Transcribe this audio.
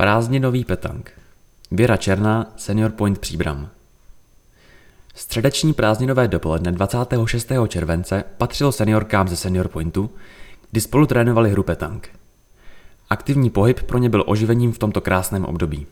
Prázdninový petang. Věra Černá, Senior Point Příbram. Středeční prázdninové dopoledne 26. července patřilo seniorkám ze Senior Pointu, kdy spolu trénovali hru petang. Aktivní pohyb pro ně byl oživením v tomto krásném období.